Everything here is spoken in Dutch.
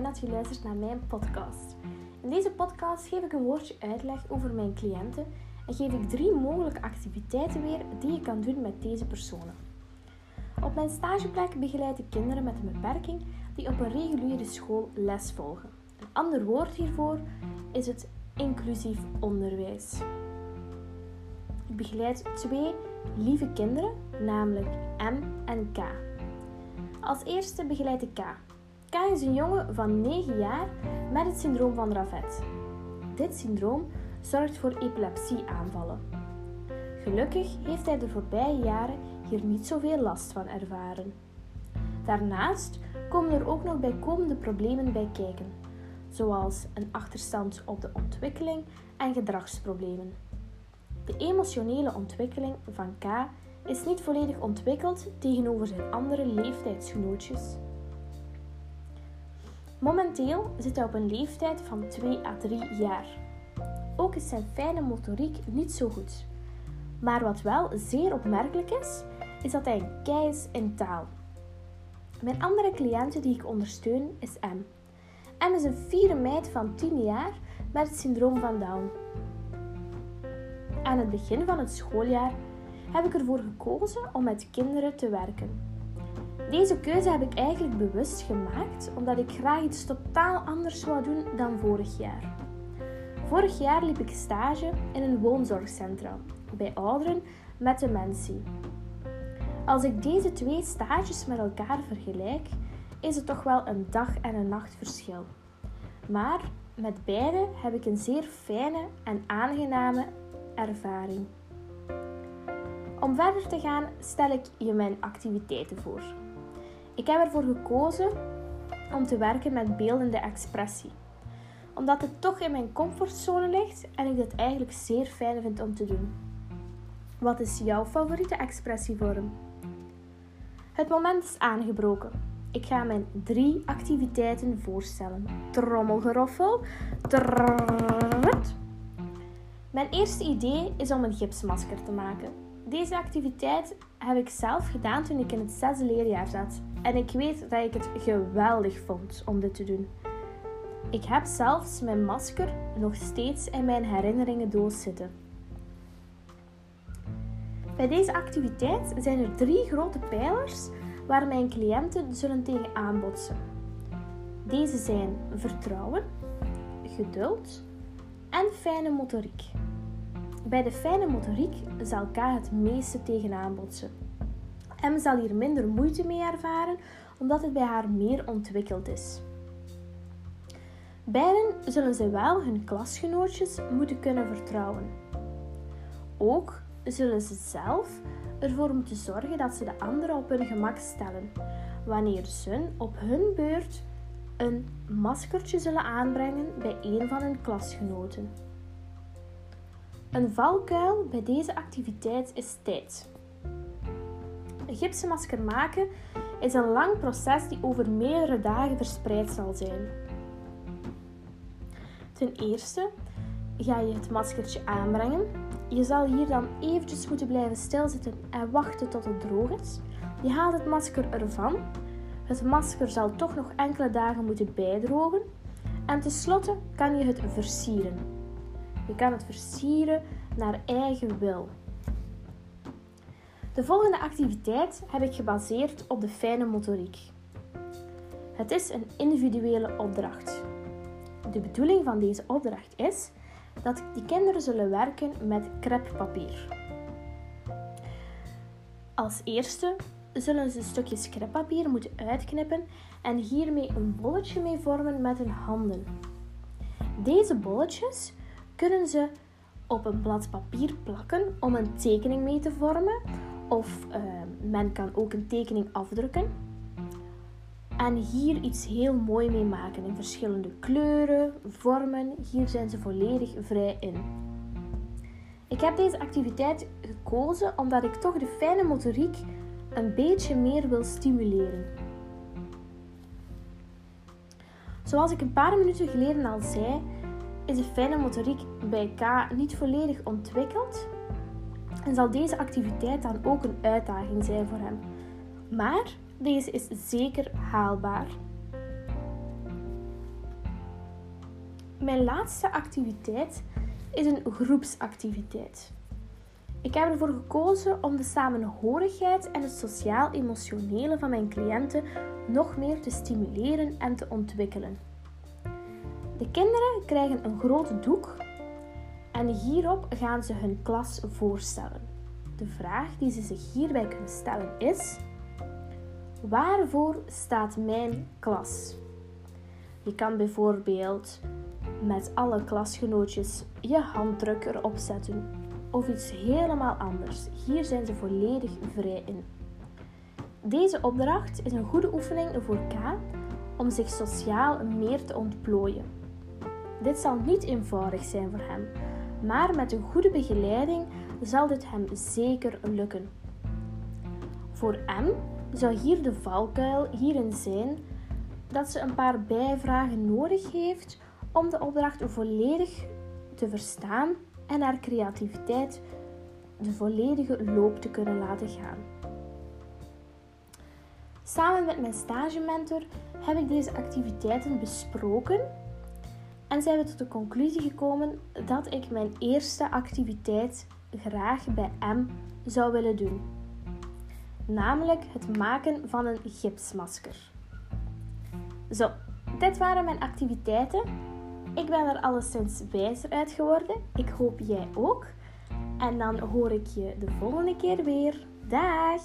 fijn dat je luistert naar mijn podcast. In deze podcast geef ik een woordje uitleg over mijn cliënten en geef ik drie mogelijke activiteiten weer die je kan doen met deze personen. Op mijn stageplek begeleid ik kinderen met een beperking die op een reguliere school les volgen. Een ander woord hiervoor is het inclusief onderwijs. Ik begeleid twee lieve kinderen, namelijk M en K. Als eerste begeleid ik K. K is een jongen van 9 jaar met het syndroom van Dravet. Dit syndroom zorgt voor epilepsieaanvallen. Gelukkig heeft hij de voorbije jaren hier niet zoveel last van ervaren. Daarnaast komen er ook nog bijkomende problemen bij kijken, zoals een achterstand op de ontwikkeling en gedragsproblemen. De emotionele ontwikkeling van K is niet volledig ontwikkeld tegenover zijn andere leeftijdsgenootjes. Momenteel zit hij op een leeftijd van 2 à 3 jaar. Ook is zijn fijne motoriek niet zo goed. Maar wat wel zeer opmerkelijk is, is dat hij een kei is in taal. Mijn andere cliënte die ik ondersteun is M. M is een vierde meid van 10 jaar met het syndroom van Down. Aan het begin van het schooljaar heb ik ervoor gekozen om met kinderen te werken. Deze keuze heb ik eigenlijk bewust gemaakt omdat ik graag iets totaal anders wou doen dan vorig jaar. Vorig jaar liep ik stage in een woonzorgcentrum bij ouderen met dementie. Als ik deze twee stages met elkaar vergelijk, is het toch wel een dag en een nacht verschil. Maar met beide heb ik een zeer fijne en aangename ervaring. Om verder te gaan stel ik je mijn activiteiten voor. Ik heb ervoor gekozen om te werken met beeldende expressie, omdat het toch in mijn comfortzone ligt en ik dit eigenlijk zeer fijn vind om te doen. Wat is jouw favoriete expressievorm? Het moment is aangebroken. Ik ga mijn drie activiteiten voorstellen. Trommelgeroffel. Trrrrt. Mijn eerste idee is om een gipsmasker te maken. Deze activiteit heb ik zelf gedaan toen ik in het zesde leerjaar zat. En ik weet dat ik het geweldig vond om dit te doen. Ik heb zelfs mijn masker nog steeds in mijn herinneringendoos zitten. Bij deze activiteit zijn er drie grote pijlers waar mijn cliënten zullen tegen aanbotsen. Deze zijn vertrouwen, geduld en fijne motoriek. Bij de fijne motoriek zal K het meeste tegenaan botsen. M zal hier minder moeite mee ervaren omdat het bij haar meer ontwikkeld is. Beiden zullen ze wel hun klasgenootjes moeten kunnen vertrouwen. Ook zullen ze zelf ervoor moeten zorgen dat ze de anderen op hun gemak stellen, wanneer ze op hun beurt een maskertje zullen aanbrengen bij een van hun klasgenoten. Een valkuil bij deze activiteit is tijd. Een gipsenmasker maken is een lang proces die over meerdere dagen verspreid zal zijn. Ten eerste ga je het maskertje aanbrengen. Je zal hier dan eventjes moeten blijven stilzitten en wachten tot het droog is. Je haalt het masker ervan. Het masker zal toch nog enkele dagen moeten bijdrogen. En tenslotte kan je het versieren. Je kan het versieren naar eigen wil. De volgende activiteit heb ik gebaseerd op de fijne motoriek. Het is een individuele opdracht. De bedoeling van deze opdracht is dat de kinderen zullen werken met kreppapier. Als eerste zullen ze stukjes kreppapier moeten uitknippen en hiermee een bolletje mee vormen met hun handen. Deze bolletjes kunnen ze op een blad papier plakken om een tekening mee te vormen. Of uh, men kan ook een tekening afdrukken. En hier iets heel mooi mee maken in verschillende kleuren, vormen. Hier zijn ze volledig vrij in. Ik heb deze activiteit gekozen omdat ik toch de fijne motoriek een beetje meer wil stimuleren. Zoals ik een paar minuten geleden al zei, is de fijne motoriek bij K niet volledig ontwikkeld en zal deze activiteit dan ook een uitdaging zijn voor hem. Maar deze is zeker haalbaar. Mijn laatste activiteit is een groepsactiviteit. Ik heb ervoor gekozen om de samenhorigheid en het sociaal-emotionele van mijn cliënten nog meer te stimuleren en te ontwikkelen. De kinderen krijgen een groot doek en hierop gaan ze hun klas voorstellen. De vraag die ze zich hierbij kunnen stellen is: Waarvoor staat mijn klas? Je kan bijvoorbeeld met alle klasgenootjes je handdruk erop zetten of iets helemaal anders. Hier zijn ze volledig vrij in. Deze opdracht is een goede oefening voor K om zich sociaal meer te ontplooien. Dit zal niet eenvoudig zijn voor hem, maar met een goede begeleiding zal dit hem zeker lukken. Voor M zou hier de valkuil hierin zijn dat ze een paar bijvragen nodig heeft om de opdracht volledig te verstaan en haar creativiteit de volledige loop te kunnen laten gaan. Samen met mijn stagementor heb ik deze activiteiten besproken en zijn we tot de conclusie gekomen dat ik mijn eerste activiteit graag bij M zou willen doen. Namelijk het maken van een gipsmasker. Zo, dit waren mijn activiteiten. Ik ben er alleszins wijzer uit geworden. Ik hoop jij ook. En dan hoor ik je de volgende keer weer. Dag!